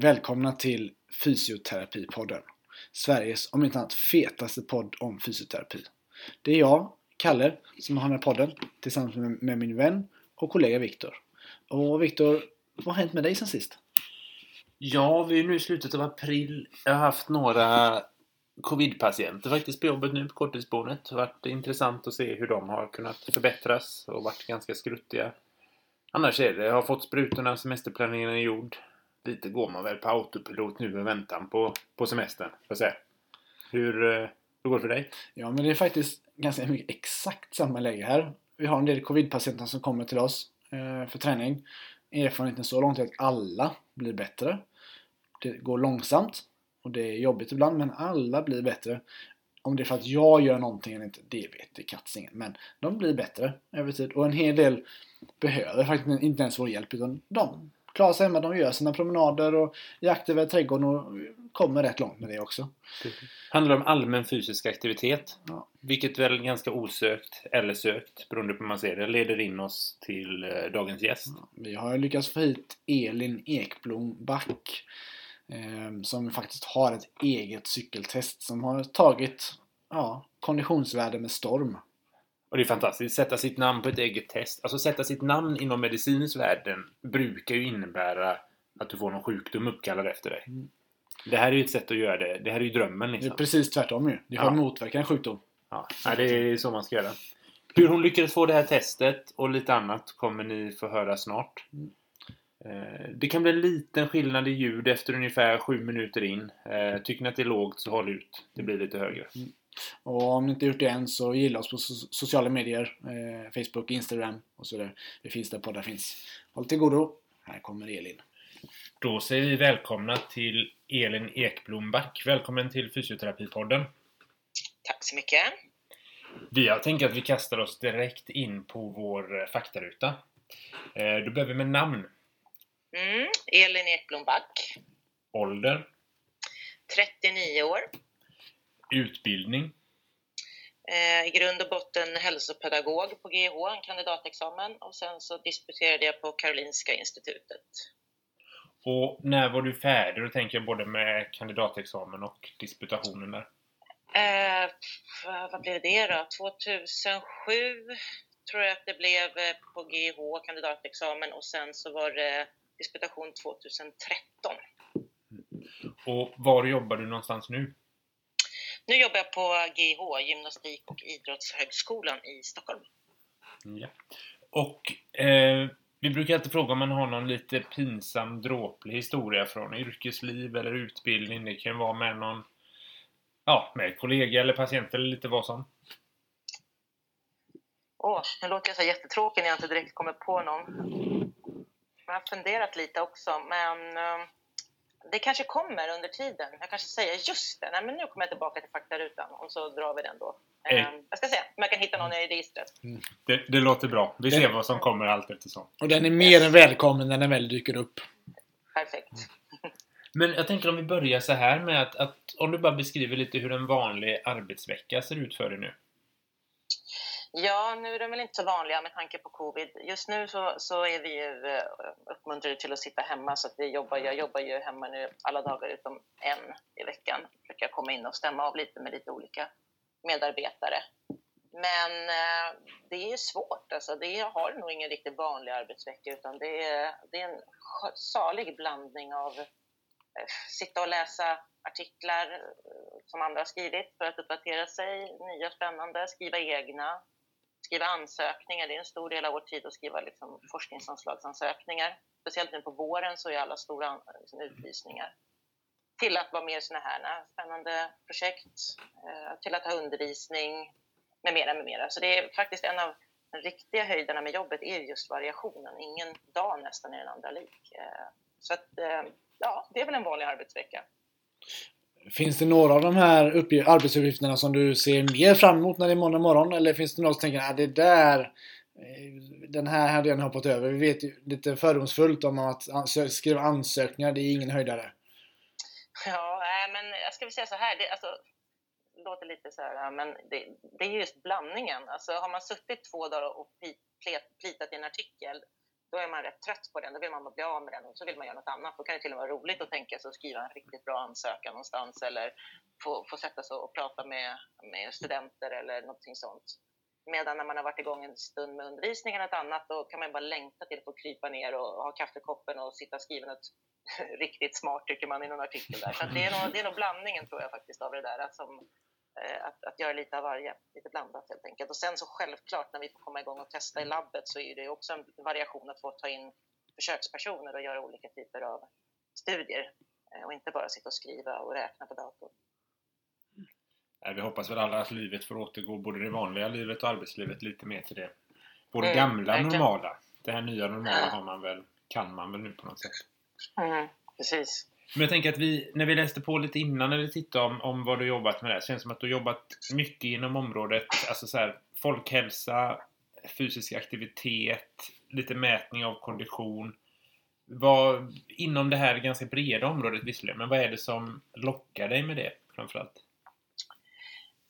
Välkomna till Fysioterapipodden. Sveriges, om inte annat, fetaste podd om fysioterapi. Det är jag, Kalle, som har den här podden tillsammans med, med min vän och kollega Viktor. Och Viktor, vad har hänt med dig sen sist? Ja, vi är nu i slutet av april. Jag har haft några covid-patienter faktiskt på jobbet nu på korttidsboendet. Det har varit intressant att se hur de har kunnat förbättras och varit ganska skruttiga. Annars är det, jag har fått sprutorna, semesterplaneringen är gjord. Lite går man väl på autopilot nu i väntan på, på semestern, får. Hur, eh, hur går det för dig? Ja, men det är faktiskt ganska mycket exakt samma läge här. Vi har en del covidpatienter som kommer till oss eh, för träning. Erfarenheten så långt är att alla blir bättre. Det går långsamt och det är jobbigt ibland, men alla blir bättre. Om det är för att jag gör någonting eller inte, det vet katsingen. Men de blir bättre över tid. Och en hel del behöver faktiskt inte ens vår hjälp, utan de klarar sig hemma. De gör sina promenader och jakter över trädgården och kommer rätt långt med det också. handlar om allmän fysisk aktivitet. Ja. Vilket väl ganska osökt, eller sökt, beroende på hur man ser det, leder in oss till eh, dagens gäst. Vi har lyckats få hit Elin Ekblom Back eh, som faktiskt har ett eget cykeltest som har tagit ja, konditionsvärde med storm. Och det är fantastiskt. Sätta sitt namn på ett eget test. Alltså sätta sitt namn inom medicinens världen brukar ju innebära att du får någon sjukdom uppkallad efter dig. Mm. Det här är ju ett sätt att göra det. Det här är ju drömmen Det är liksom. precis tvärtom ju. Det får Ja. motverka en sjukdom. Ja, nej, det är så man ska göra. Hur hon lyckades få det här testet och lite annat kommer ni få höra snart. Mm. Eh, Det kan bli en liten skillnad i ljud efter ungefär sju minuter in. Eh, Tycker ni att det är lågt så håll ut. Det blir lite högre. Och om ni inte gjort det än så gilla oss på so- sociala medier. Eh, Facebook, Instagram och så vidare. Det finns där poddar finns. Håll till godo. Här kommer Elin. Då säger vi välkomna till Elin Ekblom Back. Välkommen till Fysioterapipodden. Tack så mycket. Vi har tänkt att vi kastar oss direkt in på vår eh, faktaruta. Eh, Då börjar vi med namn, Mm. Elin Ekblom Back, ålder, 39 år. Utbildning, Eh, I grund och botten hälsopedagog på GH, en kandidatexamen. Och sen så disputerade jag på Karolinska institutet. Och när var du färdig? Då tänker jag både med kandidatexamen och disputationen där. Eh, vad blev det då? 2007 tror jag att det blev eh, på GH, kandidatexamen. Och sen så var det disputation 2013. Och var jobbar du någonstans nu? Nu jobbar jag på GH, Gymnastik och idrottshögskolan i Stockholm. Ja. Och eh, vi brukar alltid fråga om man har någon lite pinsam, dråplig historia från yrkesliv eller utbildning. Det kan vara med någon Ja, med kollega eller patient eller lite vad som. Åh, nu låter jag så jättetråkig när jag inte direkt kommer på någon. Jag har funderat lite också, men eh, det kanske kommer under tiden. Jag kanske säger just det, nej men nu kommer jag tillbaka till faktarutan och så drar vi den då. Eh, Eh. Jag ska se om jag kan hitta någon i registret. Det, det låter bra. Vi ser vad som kommer allt eftersom. Och den är mer än välkommen när den väl dyker upp. Perfekt. Men jag tänker om vi börjar så här med att, att om du bara beskriver lite hur en vanlig arbetsvecka ser ut för dig nu. Ja, nu är de väl inte så vanliga med tanke på covid. Just nu så, så är vi ju eh, uppmuntrade till att sitta hemma så att vi jobbar, jag jobbar ju hemma nu alla dagar utom en i veckan. Försöker jag komma in och stämma av lite med lite olika medarbetare. Men eh, det är svårt alltså. Det jag har nog ingen riktigt vanlig arbetsvecka utan det är, det är en salig blandning av eh, sitta och läsa artiklar eh, som andra har skrivit för att uppdatera sig, nya spännande, skriva egna, skriva ansökningar. Det är en stor del av vår tid att skriva liksom, forskningsanslagsansökningar. Speciellt nu på våren så är alla stora liksom, utlysningar. Till att vara med i sådana här spännande projekt, eh, till att ha undervisning med mera, med mera. Så det är faktiskt en av de riktiga höjderna med jobbet är just variationen. Ingen dag nästan är den andra lik. Eh, så att, eh, ja, det är väl en vanlig arbetsvecka. Finns det några av de här arbetsuppgifterna som du ser mer fram emot när det är måndag morgon? Eller finns det något som tänker att det där eh, den här hade jag hoppat över. Vi vet ju lite fördomsfullt om att skriva ansökningar, det är ingen höjdare. Ja, men jag ska väl säga så här. Det, alltså, det låter lite så här, men det, det är just blandningen. Alltså, har man suttit två dagar och plitat i en artikel, då är man rätt trött på den, då vill man bli av med den och så vill man göra något annat. Då kan det till och med vara roligt att tänka sig att skriva en riktigt bra ansökan någonstans eller få, få sätta sig och prata med, med studenter eller någonting sånt. Medan när man har varit igång en stund med undervisning eller något annat, då kan man bara längta till att få krypa ner och ha kaffekoppen och sitta och skriva något riktigt smart, tycker man, i någon artikel där. Så det, är nog, det är nog blandningen, tror jag, faktiskt, av det där. Som, att, att göra lite av varje, lite blandat helt enkelt. Och sen så självklart, när vi får komma igång och testa i labbet, så är det också en variation att få ta in försökspersoner och göra olika typer av studier. Eh, och inte bara sitta och skriva och räkna på datorn. Vi hoppas väl alla att livet får återgå, både det vanliga livet och arbetslivet, lite mer till det. Både mm, gamla verkligen. normala. Det här nya normala har man väl, kan man väl nu på något sätt. Mm, precis. Men jag tänker att vi, när vi läste på lite innan när vi tittade om, om vad du jobbat med det, känns som att du har jobbat mycket inom området, alltså så här, folkhälsa, fysisk aktivitet, lite mätning av kondition. Vad, inom det här ganska breda området visserligen, men vad är det som lockar dig med det framförallt?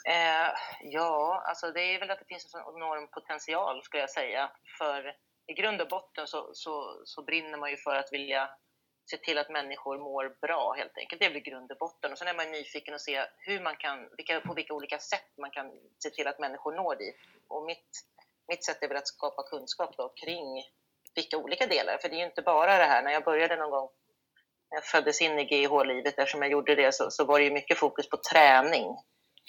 Eh, ja, alltså det är väl att det finns en enorm potential skulle jag säga. För i grund och botten så, så, så brinner man ju för att vilja se till att människor mår bra helt enkelt. Det är väl grund och botten. Och sen är man nyfiken och se hur man kan, vilka, på vilka olika sätt man kan se till att människor når dit. Och mitt, mitt sätt är väl att skapa kunskap då kring vilka olika delar. För det är ju inte bara det här, när jag började någon gång när jag föddes in i GIH-livet, eftersom jag gjorde det, så, så var det ju mycket fokus på träning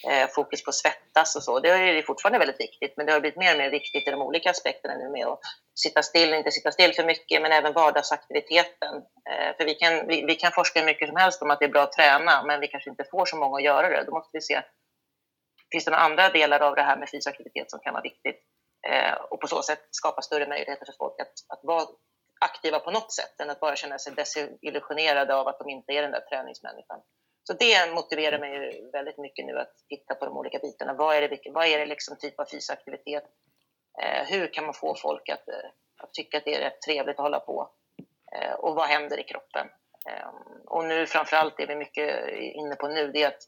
Eh, fokus på att svettas och så. Det är fortfarande väldigt viktigt, men det har blivit mer och mer viktigt i de olika aspekterna nu med att sitta still, inte sitta still för mycket, men även vardagsaktiviteten. Eh, för vi kan, vi, vi, kan forska hur mycket som helst om att det är bra att träna, men vi kanske inte får så många att göra det. Då måste vi se, finns det några andra delar av det här med fysisk aktivitet som kan vara viktigt? Eh, och på så sätt skapa större möjligheter för folk att, att vara aktiva på något sätt, än att bara känna sig desillusionerade av att de inte är den där träningsmänniskan. Så det motiverar mig väldigt mycket nu att titta på de olika bitarna. Vad är det, vad är det liksom typ av fysisk aktivitet? Eh, hur kan man få folk att, eh, att, tycka att det är rätt trevligt att hålla på? Eh, och vad händer i kroppen? Eh, och nu framförallt det vi är mycket inne på nu, det är att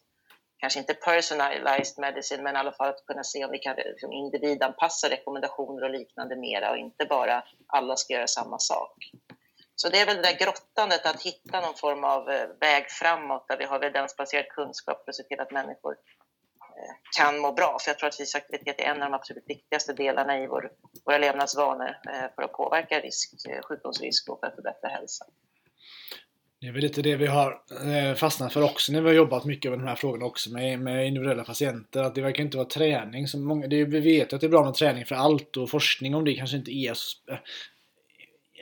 kanske inte personalized medicine, men i alla fall att kunna se om vi kan liksom, individanpassa rekommendationer och liknande mera och inte bara alla ska göra samma sak. Så det är väl det där grottandet, att hitta någon form av eh, väg framåt där vi har evidensbaserad kunskap för att se till att människor eh, kan må bra. För jag tror att fysisk aktivitet är en av de absolut viktigaste delarna i vår, våra levnadsvanor eh, för att påverka risk, sjukdomsrisk och för att förbättra hälsan. Det är väl lite det vi har fastnat för också när vi har jobbat mycket med de här frågorna också med, med individuella patienter. Att det verkar inte vara träning. Som många, det, vi vet att det är bra med träning för allt och forskning om det kanske inte är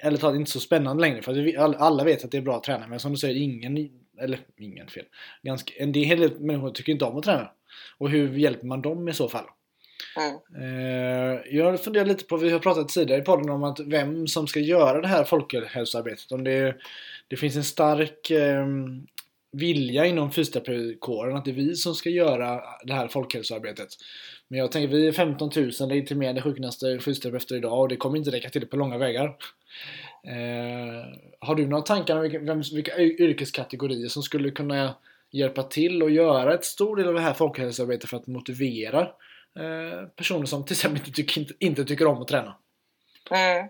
eller talat inte så spännande längre för alla vet att det är bra att träna men som du säger, ingen, eller ingen fel. Ganska, en del människor tycker inte om att träna. Och hur hjälper man dem i så fall? Mm. Jag funderar lite på, vi har pratat tidigare i podden om att vem som ska göra det här folkhälsoarbetet. Om det, det finns en stark eh, vilja inom fysioterapikåren att det är vi som ska göra det här folkhälsoarbetet. Men jag tänker, vi är 15 000 legitimerade sjukgymnaster fysioterapeuter idag och det kommer inte räcka till på långa vägar. Eh, har du några tankar om vilka, vem, vilka yrkeskategorier som skulle kunna hjälpa till och göra ett stor del av det här folkhälsoarbetet för att motivera eh, personer som till exempel inte, tycker, inte, inte tycker om att träna? Mm.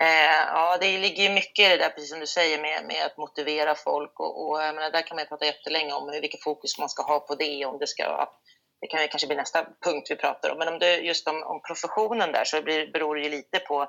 Eh, ja, det ligger ju mycket i det där, precis som du säger, med, med att motivera folk. Och, och jag menar, där kan man ju prata jättelänge om vilket fokus man ska ha på det. Om det, ska, det kan ju kanske bli nästa punkt vi pratar om. Men om det, just om, om professionen där så blir, beror det ju lite på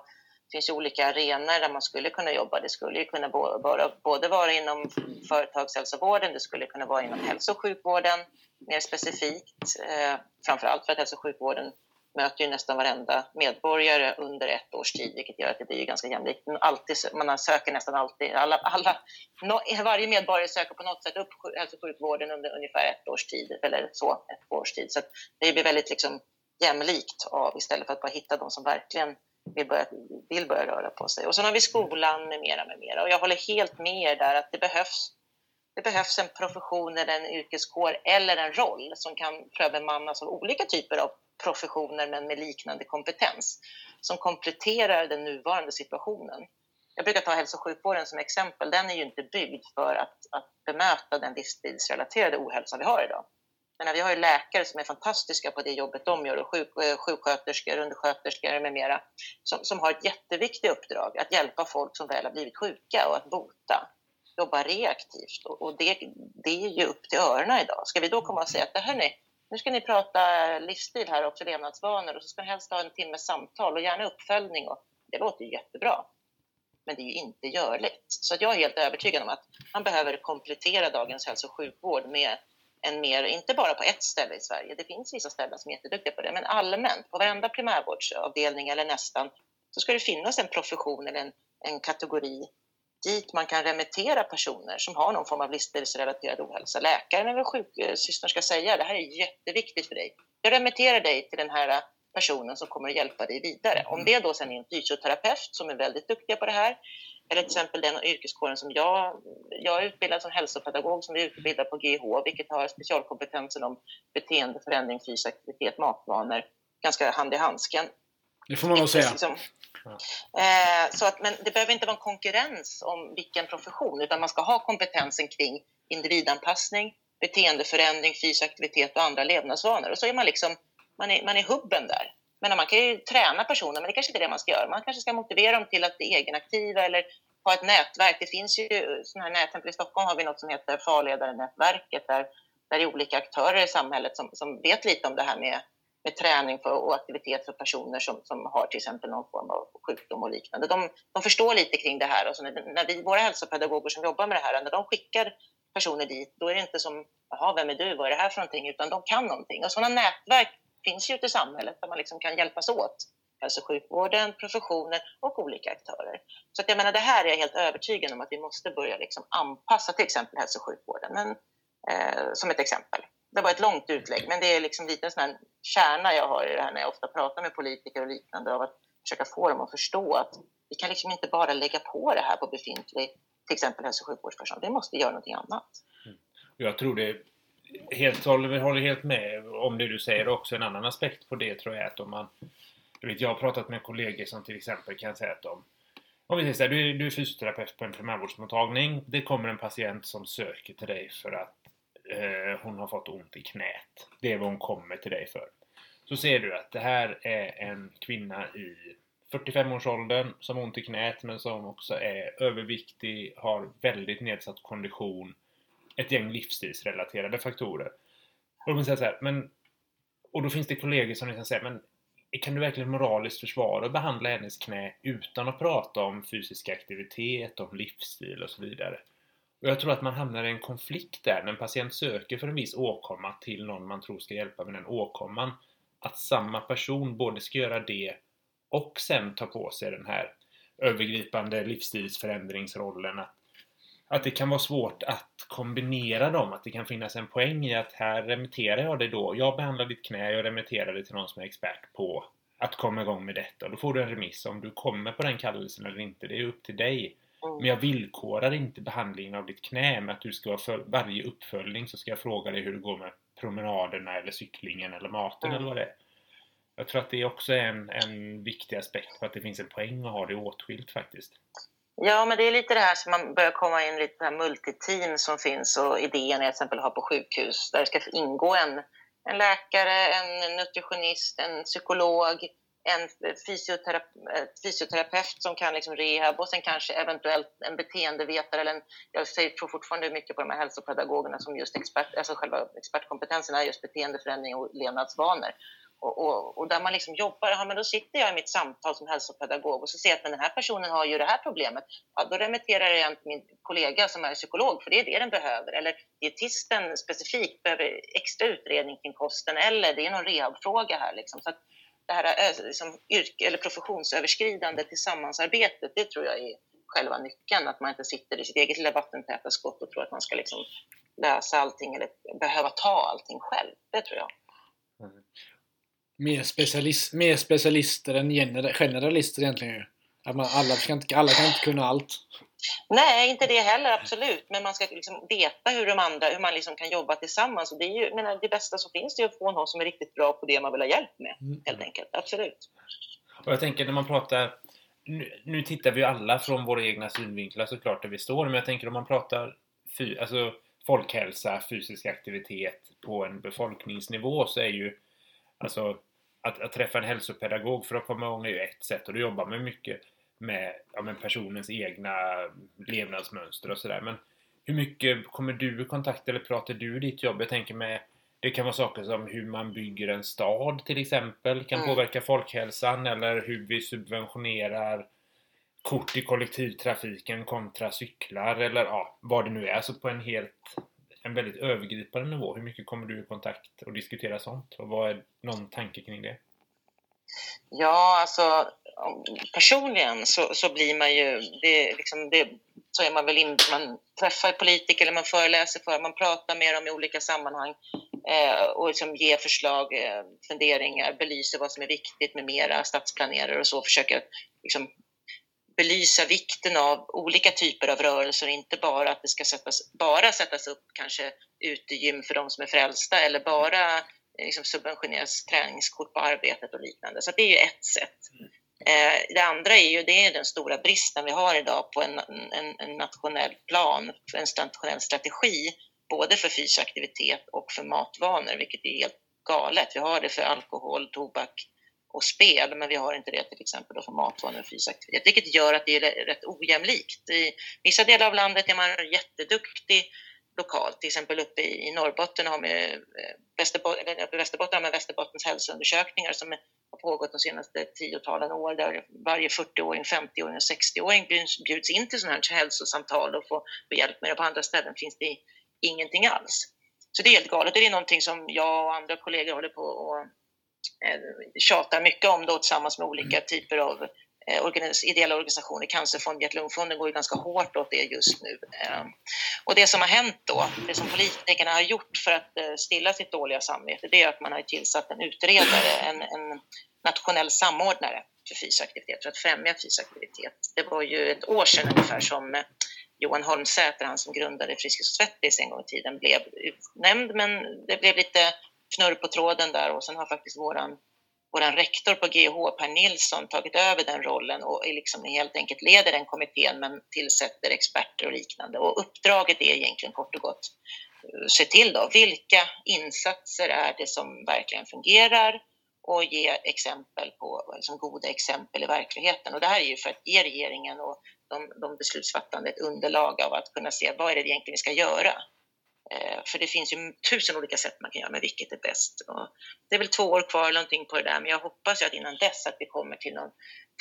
det finns ju olika arenor där man skulle kunna jobba. Det skulle ju kunna vara, både vara inom företagshälsovården, det skulle kunna vara inom hälso och sjukvården mer specifikt. Eh, framför allt för att hälso och sjukvården möter ju nästan varenda medborgare under ett års tid, vilket gör att det blir ganska jämlikt. Alltid, man söker nästan alltid, alla, alla, no, varje medborgare söker på något sätt upp hälso och sjukvården under ungefär ett års tid, eller så, ett års tid. Så det blir väldigt liksom jämlikt av istället för att bara hitta de som verkligen vill börja, vill börja röra på sig. Och sen har vi skolan med mera, med mera. Och jag håller helt med er där att det behövs, det behövs en profession eller en yrkeskår eller en roll som kan bemannas av olika typer av professioner men med liknande kompetens som kompletterar den nuvarande situationen. Jag brukar ta hälso och sjukvården som exempel. Den är ju inte byggd för att, att bemöta den livsstilsrelaterade ohälsa vi har idag. Men vi har ju läkare som är fantastiska på det jobbet de gör och sjuk, eh, sjuksköterskor, undersköterskor med mera som, som har ett jätteviktigt uppdrag att hjälpa folk som väl har blivit sjuka och att bota. Jobba reaktivt och, och det, det är ju upp till öronen idag. Ska vi då komma och säga att det här nej, nu ska ni prata livsstil här också, levnadsvanor och så ska ni helst ha en timmes samtal och gärna uppföljning och det låter ju jättebra. Men det är ju inte görligt. Så jag är helt övertygad om att man behöver komplettera dagens hälso och sjukvård med en mer, inte bara på ett ställe i Sverige, det finns vissa ställen som är jätteduktiga på det, men allmänt på varenda primärvårdsavdelning eller nästan så ska det finnas en profession eller en, en kategori dit man kan remittera personer som har någon form av livsstilsrelaterad ohälsa. Läkaren eller sjuksystern ska säga det här är jätteviktigt för dig. Jag remitterar dig till den här personen som kommer att hjälpa dig vidare. Om det då sen är en fysioterapeut som är väldigt duktiga på det här, eller till exempel den yrkeskåren som jag, jag är utbildad som hälsopedagog som är utbildad på GH, vilket har specialkompetensen om beteendeförändring, fysisk aktivitet, matvanor, ganska hand i handsken. Det får man nog säga. Liksom, eh, så att, men det behöver inte vara en konkurrens om vilken profession, utan man ska ha kompetensen kring individanpassning, beteendeförändring, fysisk aktivitet och andra levnadsvanor. Och så är man liksom man är, man är hubben där. Men man kan ju träna personer, men det kanske inte är det man ska göra. Man kanske ska motivera dem till att bli egenaktiva eller ha ett nätverk. Det finns ju sådana här nätverk. i Stockholm har vi något som heter Farledarenätverket där, där det är olika aktörer i samhället som, som vet lite om det här med, med träning för, och aktivitet för personer som, som har till exempel någon form av sjukdom och liknande. De, de förstår lite kring det här Alltså när, när vi, våra hälsopedagoger som jobbar med det här, när de skickar personer dit, då är det inte som ”jaha, vem är du, vad är det här för någonting?” utan de kan någonting. Och sådana nätverk finns ju ute i samhället där man liksom kan hjälpas åt. Hälso och sjukvården, professionen och olika aktörer. Så att jag menar, det här är jag helt övertygad om att vi måste börja liksom anpassa till exempel hälso och sjukvården. Men, eh, som ett exempel. Det var ett långt utlägg, men det är liksom lite en sån här kärna jag har i det här när jag ofta pratar med politiker och liknande av att försöka få dem att förstå att vi kan liksom inte bara lägga på det här på befintlig, till exempel hälso och sjukvårdspersonal. Vi måste göra någonting annat. Mm. Jag tror det helt, håller, håller helt med om det du säger. Också en annan aspekt på det tror jag är att om man... Jag, vet, jag har pratat med kollegor som till exempel kan säga att de... Om vi säger så här, du, du är fysioterapeut på en primärvårdsmottagning. Det kommer en patient som söker till dig för att eh, hon har fått ont i knät. Det är vad hon kommer till dig för. Så ser du att det här är en kvinna i 45-årsåldern som har ont i knät men som också är överviktig, har väldigt nedsatt kondition ett gäng livsstilsrelaterade faktorer. Och, de säger så här, men, och då finns det kollegor som liksom säger men kan du verkligen moraliskt försvara och behandla hennes knä utan att prata om fysisk aktivitet, om livsstil och så vidare? Och jag tror att man hamnar i en konflikt där när en patient söker för en viss åkomma till någon man tror ska hjälpa med den åkomman. Att samma person både ska göra det och sen ta på sig den här övergripande livsstilsförändringsrollen. Att att det kan vara svårt att kombinera dem. Att det kan finnas en poäng i att här remitterar jag dig då. Jag behandlar ditt knä, jag remitterar dig till någon som är expert på att komma igång med detta. Då får du en remiss. Om du kommer på den kallelsen eller inte, det är upp till dig. Mm. Men jag villkorar inte behandlingen av ditt knä med att du ska för varje uppföljning så ska jag fråga dig hur det går med promenaderna eller cyklingen eller maten mm. eller vad det är. Jag tror att det också är en, en viktig aspekt på att det finns en poäng att ha det åtskilt faktiskt. Ja, men det är lite det här som man börjar komma in lite här multiteam som finns och idén är till exempel att ha på sjukhus där det ska ingå en, en läkare, en nutritionist, en psykolog, en eh, fysioterapeut, eh, fysioterapeut som kan liksom rehab och sen kanske eventuellt en beteendevetare eller en, jag tror fortfarande mycket på de här hälsopedagogerna som just expert, alltså själva expertkompetensen är just beteendeförändring och levnadsvanor. Och, och, och, där man liksom jobbar, ja, men då sitter jag i mitt samtal som hälsopedagog och så ser jag att men den här personen har ju det här problemet. Ja, då remitterar jag till min kollega som är psykolog, för det är det den behöver. Eller dietisten specifikt behöver extra utredning kring kosten, eller det är någon rehabfråga här. Liksom. Så det här eh, liksom, yrke, eller professionsöverskridande tillsammansarbetet, det tror jag är själva nyckeln. Att man inte sitter i sitt eget lilla vattentäta skott och tror att man ska liksom lösa allting eller behöva ta allting själv. Det tror jag. Mm mer, specialist, mer specialister än generalister egentligen. Att man, alla, ska inte, alla kan inte kunna allt. Nej, inte det heller, absolut. Men man ska liksom veta hur de andra, hur man liksom kan jobba tillsammans. Och det är ju, menar, det bästa som finns är att få någon som är riktigt bra på det man vill ha hjälp med, mm. helt enkelt. Absolut. Och jag tänker när man pratar, nu, nu tittar vi ju alla från våra egna synvinklar såklart där vi står, men jag tänker om man pratar fy, alltså, folkhälsa, fysisk aktivitet på en befolkningsnivå så är ju alltså att, att träffa en hälsopedagog för att komma igång är ju ett sätt och då jobbar man mycket med, ja, med personens egna levnadsmönster och sådär. Men hur mycket kommer du i kontakt eller pratar du i ditt jobb? Jag tänker med det kan vara saker som hur man bygger en stad till exempel kan mm. påverka folkhälsan eller hur vi subventionerar kort i kollektivtrafiken kontra cyklar eller ja, vad det nu är. Alltså på en helt en väldigt övergripande nivå. Hur mycket kommer du i kontakt och diskutera sånt? Och vad är någon tanke kring det? Ja, alltså personligen så, så blir man ju, det, liksom, det, så är man väl in, man träffar politiker eller man föreläser för, man pratar med dem i olika sammanhang eh, och liksom ger förslag, eh, funderingar, belyser vad som är viktigt med mera, stadsplanerare och så, försöker liksom, belysa vikten av olika typer av rörelser, inte bara att det ska sättas, bara sättas upp kanske utegym för de som är frälsta eller bara eh, liksom subventioneras träningskort på arbetet och liknande. Så det är ju ett sätt. Mm. Eh, det andra är ju det är den stora bristen vi har idag på en, en, en nationell plan, en nationell strategi, både för fysisk aktivitet och för matvanor, vilket är helt galet. Vi har det för alkohol, tobak och spel, men vi har inte det till exempel för matvanor och fysisk aktivitet, vilket gör att det är rätt ojämlikt. I vissa delar av landet är man jätteduktig lokalt, till exempel uppe i Norrbotten har vi eh, Västerbotten, Västerbotten har man Västerbottens hälsoundersökningar som har pågått de senaste tiotalen år där varje 40-åring, 50-åring och 60-åring bjuds in till sådana här hälsosamtal och får hjälp med det. På andra ställen finns det ingenting alls. Så det är helt galet. Det är någonting som jag och andra kollegor håller på och eh, tjatar mycket om då tillsammans med olika typer av Eh, ideella organisationer, Cancerfonden, Hjärt-lungfonden går ju ganska hårt åt det just nu. Ehm, och det som har hänt då, det som politikerna har gjort för att eh, stilla sitt dåliga samvete, det är att man har tillsatt en utredare, en, en nationell samordnare för fysisk aktivitet, för att främja fysisk aktivitet. Det var ju ett år sedan ungefär som eh, Johan Holmsäter, han som grundade Friskis och Svettis en gång i tiden, blev utnämnd, men det blev lite fnurr på tråden där och sen har faktiskt våran vår rektor på GH, Per Nilsson, tagit över den rollen och liksom helt enkelt leder den kommittén men tillsätter experter och liknande. Och uppdraget är egentligen kort och gott eh, se till då, vilka insatser är det som verkligen fungerar och ge exempel på liksom, goda exempel i verkligheten. Och det här är ju för att ge regeringen och de, de beslutsfattande ett underlag av att kunna se vad är det egentligen vi ska göra Eh, för det finns ju tusen olika sätt man kan göra, men vilket är bäst? Och det är väl två år kvar någonting på det där, men jag hoppas ju att innan dess att vi kommer till, någon,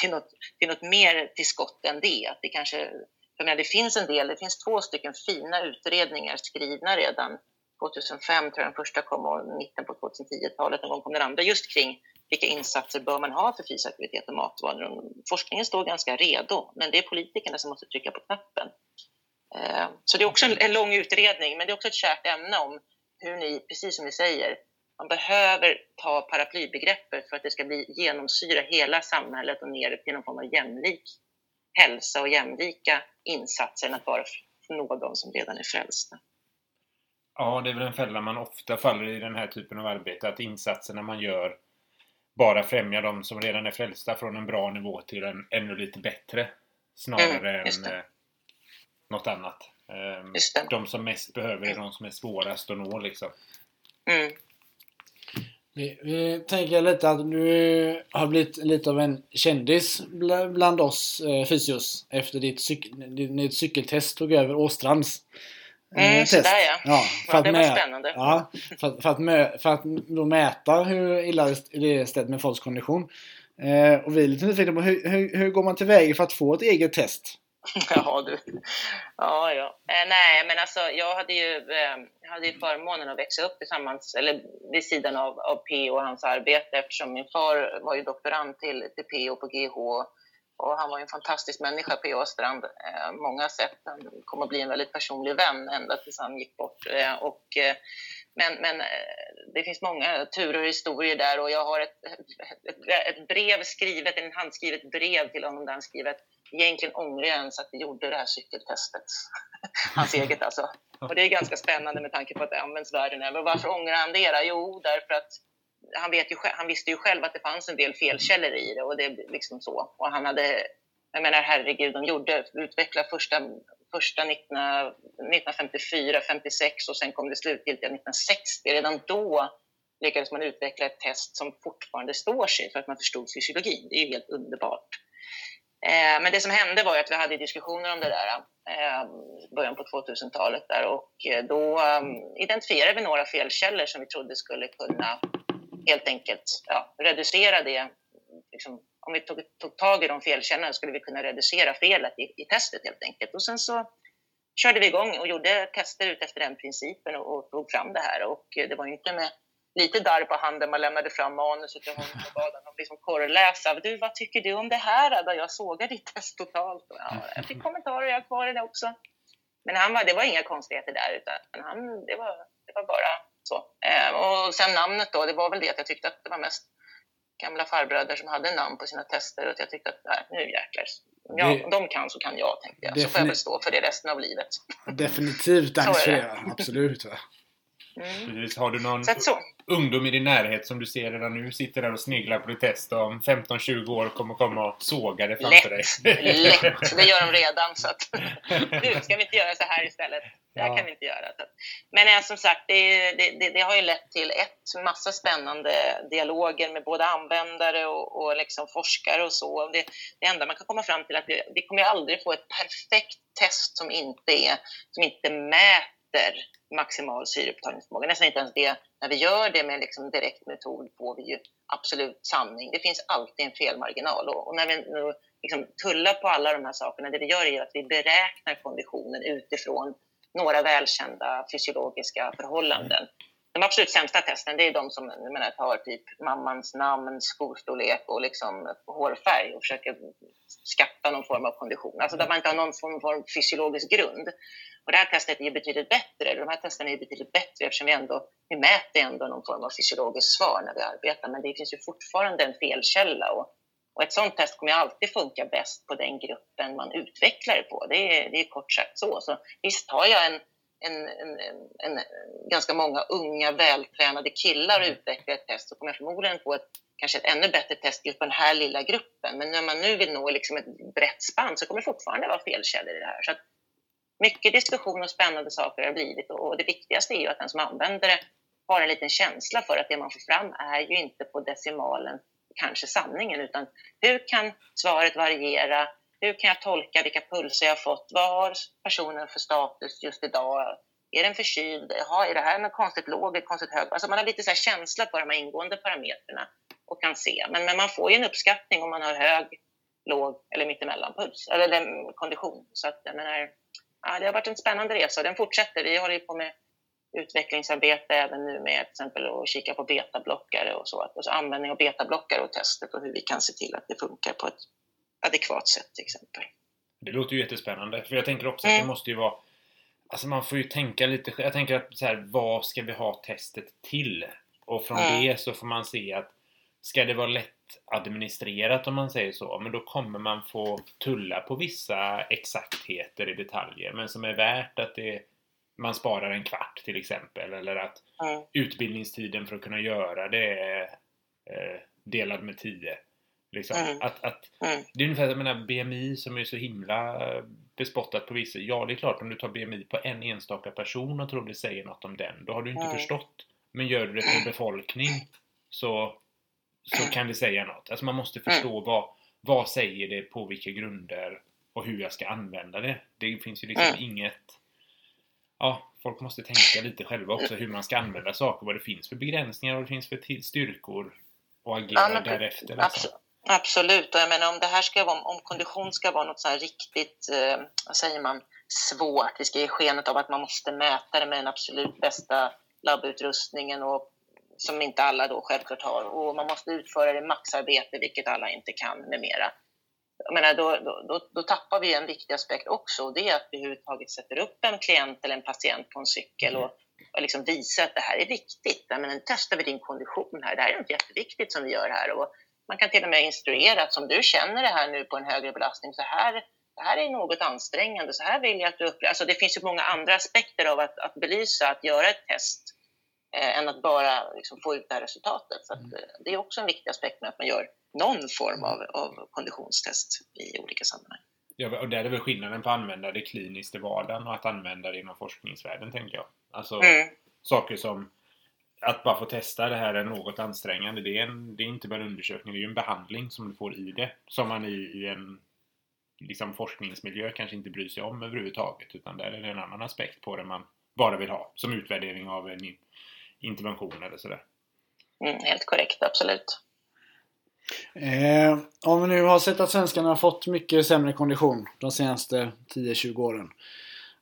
till, något, till något mer till skott än det. Att det kanske, för menar, det finns en del, det finns två stycken fina utredningar skrivna redan 2005 tror jag den första kom och mitten på 2010-talet någon gång kom den andra just kring vilka insatser bör man ha för fysisk aktivitet och matvanor. Forskningen står ganska redo, men det är politikerna som måste trycka på knappen. Eh, så det är också en lång utredning, men det är också ett kärt ämne om hur ni, precis som ni säger, man behöver ta paraplybegreppet för att det ska bli genomsyra hela samhället och ner till någon form av jämlik hälsa och jämlika insatser än att bara nå de som redan är frälsta. Ja, det är väl en fälla man ofta faller i den här typen av arbete, att insatserna man gör bara främjar de som redan är frälsta från en bra nivå till en ännu lite bättre. Snarare mm, än något annat. Ehm, de som mest behöver är de som är svårast att nå liksom. Mm. Vi, vi, tänker lite att du har blivit lite av en kändis bland oss eh, fysios efter ditt, cyk, ditt cykeltest tog över Åstrands eh, mm, test. Sådär ja. ja, för ja, det var spännande. Ja, för, för, att, mö, för att då mäta hur illa det är ställt med folks kondition. Eh, och vi är lite nyfikna på hur, hur, hur går man tillväga för att få ett eget test? Ja, du. Ja, ja. Eh, nej, men alltså jag hade ju, eh, hade ju förmånen att växa upp tillsammans, eller vid sidan av, av P.O. och hans arbete eftersom min far var ju doktorand till, till P.O. på GH och han var ju en fantastisk människa, P.O. Strand, eh, många sätt. Han kom att bli en väldigt personlig vän ända tills han gick bort. Eh, och, eh, men, men eh, det finns många turer och historier där och jag har ett, ett, ett brev skrivet, en handskrivet brev till honom där han skriver egentligen ångrar jag ens att vi gjorde det här cykeltestet. Hans eget alltså. Och det är ganska spännande med tanke på att det används världen över. Varför ångrar han det? Jo, därför att han, vet ju, han visste ju själv att det fanns en del felkällor i det och det liksom så. Och han hade, jag menar herregud, de gjorde, utvecklade första första 19, 1954, 56 och sen kom det slutgiltiga 1960. Redan då lyckades man utveckla ett test som fortfarande står sig för att man förstod fysiologin. Det är ju helt underbart. Eh, men det som hände var att vi hade diskussioner om det där i början på 2000-talet där och eh, då ehm, identifierade vi några felkällor som vi trodde skulle kunna helt enkelt ja, reducera det. Liksom, om vi tog, tog tag i de felkällorna skulle vi kunna reducera felet i, i testet helt enkelt. Och sen så körde vi igång och gjorde tester ut efter den principen och, och tog fram det här och det var inte med lite darr på handen man lämnade fram manuset till honom och bad honom liksom korrläsa. Du, vad tycker du om det här? Där jag sågar ditt test totalt. Och ja, jag fick kommentarer, jag har kvar det också. Men han var, det var inga konstigheter där, utan han, det, var, det var bara så. Eh, och sen namnet då, det var väl det att jag tyckte att det var mest gamla farbröder som hade namn på sina tester och jag tyckte att nej, nu jäklar, om jag, de kan så kan jag, tänkte jag. Så får jag väl stå för det resten av livet. Definitivt engagerad, absolut. Va? Mm. Har du någon ungdom i din närhet som du ser redan nu sitter där och sneglar på ditt test och om 15-20 år kommer komma och såga det framför lätt, dig? Lätt! Det gör de redan. Så att, du, ska vi inte göra så här istället? Det här ja. kan vi inte göra. Men äh, som sagt, det, det, det, det, har ju lett till ett massa spännande dialoger med både användare och, och liksom forskare och så. Det, det enda man kan komma fram till är att vi, vi kommer aldrig få ett perfekt test som inte, är, som inte mäter mäter maximal syreupptagningsförmåga. Nästan inte ens det. När vi gör det med liksom direkt metod får vi ju absolut sanning. Det finns alltid en felmarginal och, när vi nu liksom tullar på alla de här sakerna, det vi gör är att vi beräknar konditionen utifrån några välkända fysiologiska förhållanden. De absolut sämsta testen det är de som menar, tar typ mammans namn, skostorlek och liksom hårfärg och försöker skatta någon form av kondition. Alltså där man inte har någon form av fysiologisk grund. Och det här testet är ju betydligt bättre. De här testerna är betydligt bättre eftersom vi ändå vi mäter ändå någon form av fysiologiskt svar när vi arbetar. Men det finns ju fortfarande en felkälla och, och ett sådant test kommer alltid funka bäst på den gruppen man utvecklar det på. Det är, det är kort sagt så. så visst har jag en, en, en, en, ganska många unga vältränade killar och utvecklar ett test så kommer jag förmodligen få ett kanske ett ännu bättre test just på den här lilla gruppen. Men när man nu vill nå liksom ett brett spann så kommer det fortfarande vara felkällor i det här. Så mycket diskussion och spännande saker har blivit och det viktigaste är ju att den som använder det har en liten känsla för att det man får fram är ju inte på decimalen kanske sanningen utan hur kan svaret variera? Hur kan jag tolka vilka pulser jag fått? Vad har personen för status just idag? Är den förkyld? Jaha, är det här något konstigt låg eller konstigt hög? Alltså man har lite så känsla på de här ingående parametrarna och kan se. Men, men man får ju en uppskattning om man har hög, låg eller mittemellanpuls eller, eller kondition. Så att jag menar, ja, det har varit en spännande resa och den fortsätter. Vi håller på med utvecklingsarbete även nu med till exempel att kika på betablockare och så. Alltså användning av betablockare och testet och hur vi kan se till att det funkar på ett adekvat sätt till exempel. Det låter ju jättespännande. För jag tänker också mm. att det måste ju vara Alltså man får ju tänka lite Jag tänker att så här, vad ska vi ha testet till? Och från mm. det så får man se att ska det vara lätt administrerat om man säger så, men då kommer man få tulla på vissa exaktheter i detaljer men som är värt att det, man sparar en kvart till exempel eller att mm. utbildningstiden för att kunna göra det är eh, delad med 10. Liksom. Mm. Att, att, mm. Det är ungefär, menar BMI som är så himla bespottat på vissa. Ja, det är klart om du tar BMI på en enstaka person och tror det säger något om den, då har du inte mm. förstått. Men gör du det på en befolkning så så kan det säga något. Alltså man måste förstå mm. vad, vad säger det på vilka grunder och hur jag ska använda det. Det finns ju liksom mm. inget... Ja, folk måste tänka lite själva också hur man ska använda saker, vad det finns för begränsningar, vad det finns för styrkor och agera ja, därefter. Liksom. Absolut, och jag menar om det här ska vara, om kondition ska vara något så här riktigt, eh, vad säger man, svårt, det ska ge skenet av att man måste mäta det med den absolut bästa labbutrustningen och som inte alla då självklart har och man måste utföra det maxarbete, vilket alla inte kan med mera. Jag menar, då, då, då, tappar vi en viktig aspekt också och det är att vi överhuvudtaget sätter upp en klient eller en patient på en cykel och, och liksom visar att det här är viktigt. Jag menar, nu testar vi din kondition här, det här är något jätteviktigt som vi gör här och man kan till och med instruera att som du känner det här nu på en högre belastning, så här, det här är något ansträngande, så här vill jag att du upplever. Alltså det finns ju många andra aspekter av att, att belysa, att göra ett test eh, än att bara liksom, få ut det här resultatet. Så att, mm. eh, det är också en viktig aspekt med att man gör någon form av, av konditionstest i olika sammanhang. Ja, och där är väl skillnaden på att använda det kliniskt i vardagen och att använda det inom forskningsvärlden, tänker jag. Alltså, Mm. saker som att bara få testa det här är något ansträngande. Det är, en, det är inte bara en undersökning, det är ju en behandling som du får i det. Som man i, i en liksom, forskningsmiljö kanske inte bryr sig om överhuvudtaget. Utan där är det en annan aspekt på det man bara vill ha. Som utvärdering av en intervention eller sådär. Mm, helt korrekt, absolut. Eh, om vi nu har sett att svenskarna har fått mycket sämre kondition de senaste 10-20 åren.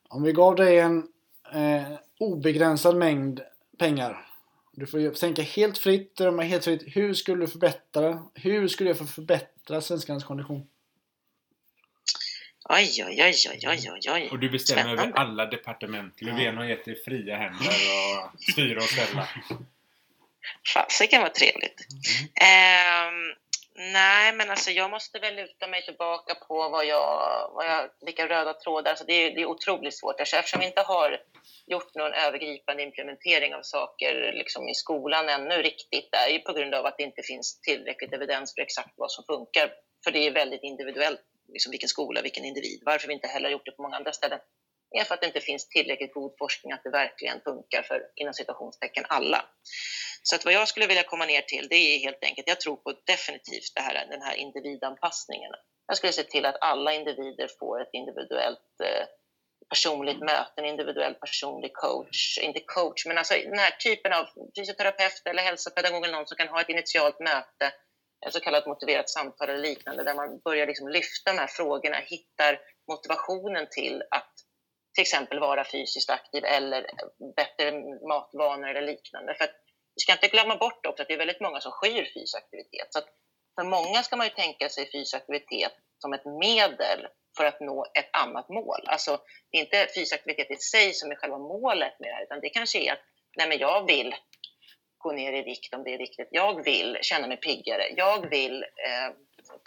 Om vi gav dig en eh, obegränsad mängd pengar. Du får ju sänka helt fritt, drömma helt fritt. Hur skulle du förbättra, hur skulle jag få förbättra svenskarnas kondition? Oj, oj, oj, oj, oj, oj. Och du bestämmer över Spännande. alla departement. Löfven har gett dig fria händer och styra och ställa. Fasiken vad trevligt. Ehm, nej, men alltså jag måste väl luta mig tillbaka på vad jag, vad jag, vilka röda trådar. Alltså det, är, det är otroligt svårt. Alltså eftersom vi inte har gjort någon övergripande implementering av saker liksom i skolan ännu riktigt, det är ju på grund av att det inte finns tillräckligt evidens för exakt vad som funkar. För det är väldigt individuellt, liksom vilken skola, vilken individ. Varför vi inte heller gjort det på många andra ställen är för att det inte finns tillräckligt god forskning att det verkligen funkar för inom citationstecken alla. Så att vad jag skulle vilja komma ner till det är helt enkelt, jag tror på definitivt det här, den här individanpassningen. Jag skulle se till att alla individer får ett individuellt eh, personligt möte, en individuell personlig coach, inte coach, men alltså den här typen av fysioterapeut eller hälsopedagog eller någon som kan ha ett initialt möte, ett så kallat motiverat samtal eller liknande, där man börjar liksom lyfta de här frågorna, hittar motivationen till att till exempel vara fysiskt aktiv eller bättre matvanor eller liknande. För att vi ska inte glömma bort också att det är väldigt många som skyr fysisk aktivitet. Så att för många ska man ju tänka sig fysisk aktivitet som ett medel för att nå ett annat mål. Alltså, det är inte fysisk aktivitet i sig som är själva målet med det här, utan det kanske är att nej men jag vill gå ner i vikt om det är viktigt. Jag vill känna mig piggare. Jag vill eh,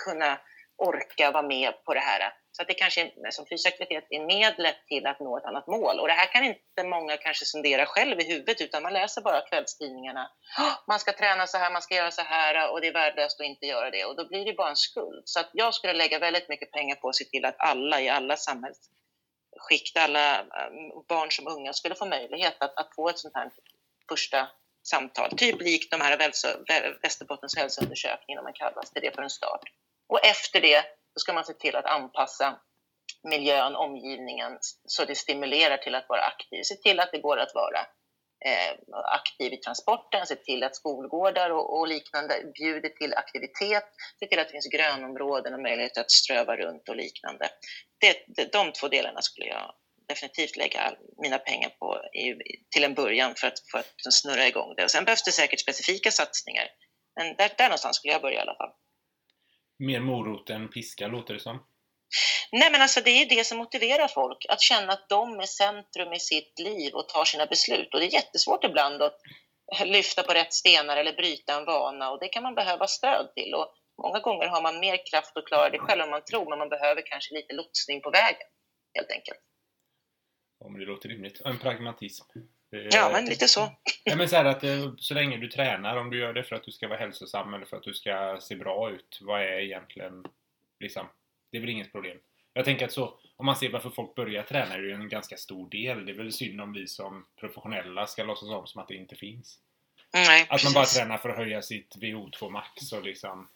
kunna orka vara med på det här. Så att det kanske är, som fysisk aktivitet är medlet till att nå ett annat mål. Och det här kan inte många kanske sondera själv i huvudet utan man läser bara kvällstidningarna. Man ska träna så här, man ska göra så här och det är värdelöst att inte göra det. Och då blir det bara en skuld. Så att jag skulle lägga väldigt mycket pengar på att se till att alla i alla samhällsskikt, alla eh, barn som unga skulle få möjlighet att, att få ett sånt här första samtal. Typ likt de här Välso- Västerbottens hälsoundersökning, om man kallas till det för en start. Och efter det så ska man se till att anpassa miljön, omgivningen, så det stimulerar till att vara aktiv. Se till att det går att vara eh, aktiv i transporten, se till att skolgårdar och, och liknande bjuder till aktivitet, se till att det finns grönområden och möjlighet att ströva runt och liknande. Det, det, de två delarna skulle jag definitivt lägga mina pengar på i, till en början för att, för att snurra igång det. Och sen behövs det säkert specifika satsningar. Men där, där någonstans skulle jag börja i alla fall. Mer morot än piska, låter det som. Nej, men alltså det är det som motiverar folk, att känna att de är centrum i sitt liv och tar sina beslut. Och det är jättesvårt ibland att lyfta på rätt stenar eller bryta en vana och det kan man behöva stöd till. Och många gånger har man mer kraft att klara det själv än man tror, men man behöver kanske lite lotsning på vägen, helt enkelt. Ja, men det låter rimligt. En pragmatism. Det- Ja, men lite så. Ja, men så att eh, så länge du tränar, om du gör det för att du ska vara hälsosam eller för att du ska se bra ut, vad är egentligen liksom? Det är väl inget problem. Jag tänker att så, om man ser varför folk börjar träna är det ju en ganska stor del. Det är väl synd om vi som professionella ska låtsas om som att det inte finns. Nej, Att man bara precis. tränar för att höja sitt VO2 max och liksom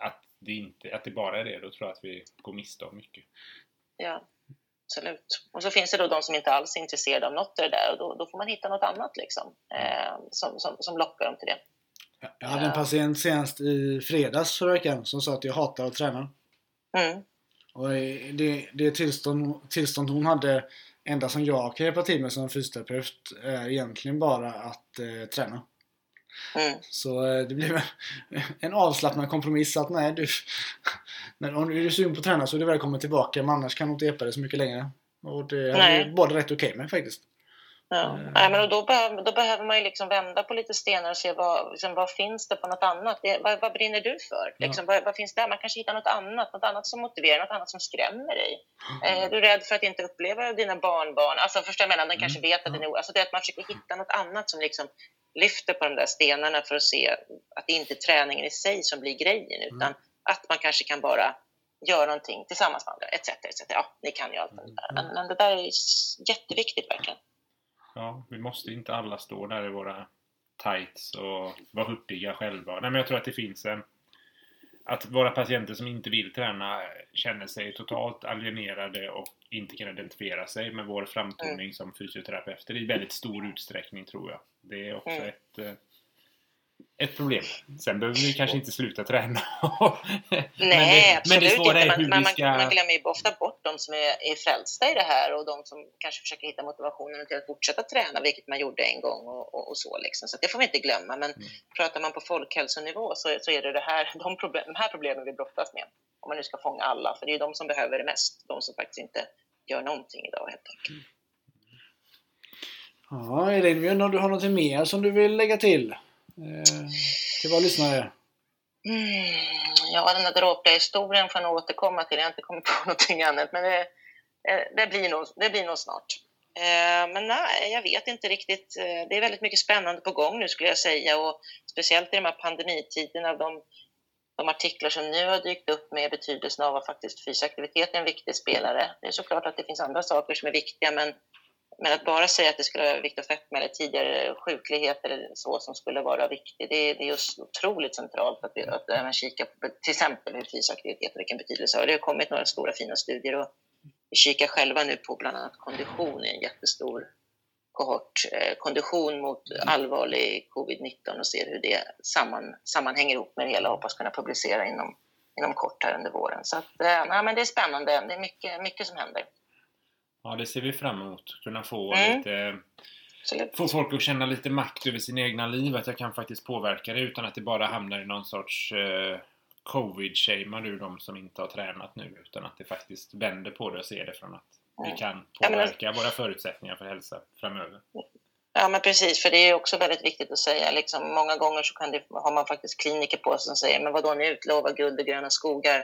att det, inte, att det bara är det, då tror jag att vi går miste om mycket. Ja, absolut. Och så finns det då de som inte alls är intresserade av något av det där och då, då får man hitta något annat liksom, eh, som, som, som lockar dem till det. Jag hade en patient senast i fredags förra veckan som sa att jag hatar att träna. Mm. Och det, det tillstånd, tillstånd hon hade, enda som jag kan hjälpa till med som fysioterapeut, är egentligen bara att eh, träna. Mm. Så eh, det blev en avslappnad kompromiss att nej du, men om du är sugen på att träna så är du välkommen tillbaka men annars kan du inte hjälpa dig så mycket längre. Och det är båda rätt okej med faktiskt. Ja. Mm. Nej, men då, behöver, då behöver man ju liksom vända på lite stenar och se vad, liksom, vad finns det på något annat. Det, vad, vad brinner du för? Liksom, vad, vad finns där? Man kanske hittar något annat, något annat som motiverar, något annat som skrämmer dig. Eh, är du rädd för att inte uppleva dina barnbarn? Alltså, förstår jag menar, den kanske vet att den är... Alltså, det är att man försöker hitta något annat som liksom lyfter på de där stenarna för att se att det inte är träningen i sig som blir grejen, utan att man kanske kan bara gör någonting tillsammans med andra, etc. etc. Ja, ni kan ju allt det där. Men, men det där är jätteviktigt verkligen. Ja, vi måste inte alla stå där i våra tights och vara hurtiga själva. Nej, men jag tror att det finns en... Att våra patienter som inte vill träna känner sig totalt alienerade och inte kan identifiera sig med vår framtoning Mm. som fysioterapeuter i väldigt stor utsträckning tror jag. Det är också Mm. ett, eh, ett problem. Sen behöver vi kanske inte sluta träna. Nej, men det, absolut men det inte. Man, ska... man glömmer ju ofta bort de som är, är frälsta i det här och de som kanske försöker hitta motivationen till att fortsätta träna, vilket man gjorde en gång och, och, och så. Liksom. Så det får vi inte glömma. Men Mm. pratar man på folkhälsonivå så, så är det, det här, de, problem, de här problemen vi brottas med. Om man nu ska fånga alla, för det är de som behöver det mest. De som faktiskt inte gör någonting idag helt enkelt. Ja, Elin, du har något mer som du vill lägga till? Eh, till våra lyssnare? Mm, ja, den där dråpliga historien får jag nog återkomma till. Jag har inte kommit på någonting annat, men det, eh, det, blir, nog, det blir nog snart. Eh, Men nej, jag vet inte riktigt. Eh, det är väldigt mycket spännande på gång nu skulle jag säga och speciellt i de här pandemitiderna. De, de artiklar som nu har dykt upp med betydelsen av att faktiskt fysisk aktivitet är en viktig spelare. Det är såklart att det finns andra saker som är viktiga, men, men att bara säga att det skulle vara viktigt fetma eller tidigare sjuklighet eller så som skulle vara viktig, det, är- det är just otroligt centralt att, att även kika på till exempel hur fysisk aktivitet och vilken betydelse har. Det har kommit några stora fina studier och vi kikar själva nu på bland annat kondition i en jättestor kohort, eh, kondition mot allvarlig covid-19 och ser hur det samman, sammanhänger ihop med det hela och hoppas kunna publicera inom, inom kort här under våren. Så att, eh, nej, men det är spännande. Det är mycket, mycket som händer. Ja, det ser vi fram emot. Kunna få Mm. lite... Absolut. Få folk att känna lite makt över sina egna liv. Att jag kan faktiskt påverka det utan att det bara hamnar i någon sorts eh, covid-shamear ur de som inte har tränat nu. Utan att det faktiskt vänder på det och ser det från att vi Mm. kan Ja, men- påverka våra förutsättningar för hälsa framöver. Ja, men precis, för det är också väldigt viktigt att säga. Liksom, många gånger så kan det, har man faktiskt kliniker på sig som säger, men vadå, ni utlovar guld och gröna skogar,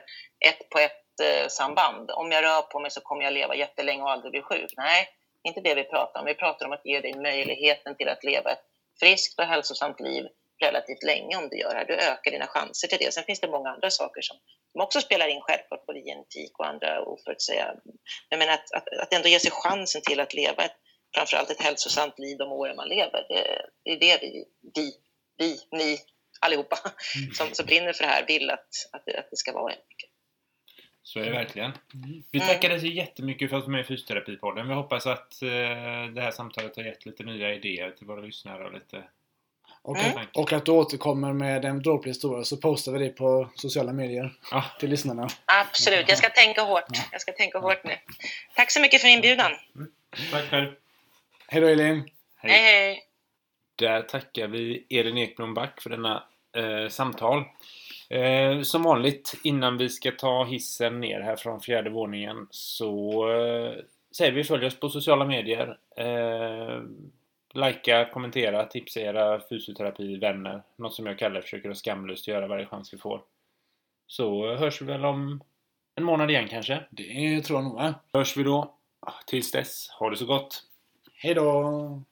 ett på ett samband. Om jag rör på mig så kommer jag leva jättelänge och aldrig bli sjuk. Nej, inte det vi pratar om. Vi pratar om att ge dig möjligheten till att leva ett friskt och hälsosamt liv relativt länge om du gör det här. Du ökar dina chanser till det. Sen finns det många andra saker som, som också spelar in självklart, både genetik och andra oförutsägbara. Jag menar att, att, att ändå ge sig chansen till att leva ett framförallt ett hälsosamt liv de åren man lever. Det, det är det vi, vi, vi, ni allihopa som, som brinner för det här vill att, att, det, att det ska vara. enkelt. Så är det verkligen. Vi Mm. tackar dig så jättemycket för att du var med i Fysioterapipodden. Vi hoppas att eh, det här samtalet har gett lite nya idéer till våra lyssnare och lite Och, Mm. att, och att du återkommer med en dråplig historia så postar vi det på sociala medier Ja, till lyssnarna. Absolut, jag ska tänka hårt. Jag ska tänka hårt nu. Tack så mycket för inbjudan. tack själv. Hej då Elin! Hej, hej. Där tackar vi Elin Ekblom Back för denna eh, samtal. Eh, som vanligt innan vi ska ta hissen ner här från fjärde våningen så eh, säger vi följ oss på sociala medier. Eh, Likea, kommentera, tipsa era fysioterapivänner. Något som jag kallar försöker att skamlöst göra varje chans vi får. Så hörs vi väl om en månad igen kanske. Det tror jag nog va? Hörs vi då. Tills dess, ha det så gott! Hej då!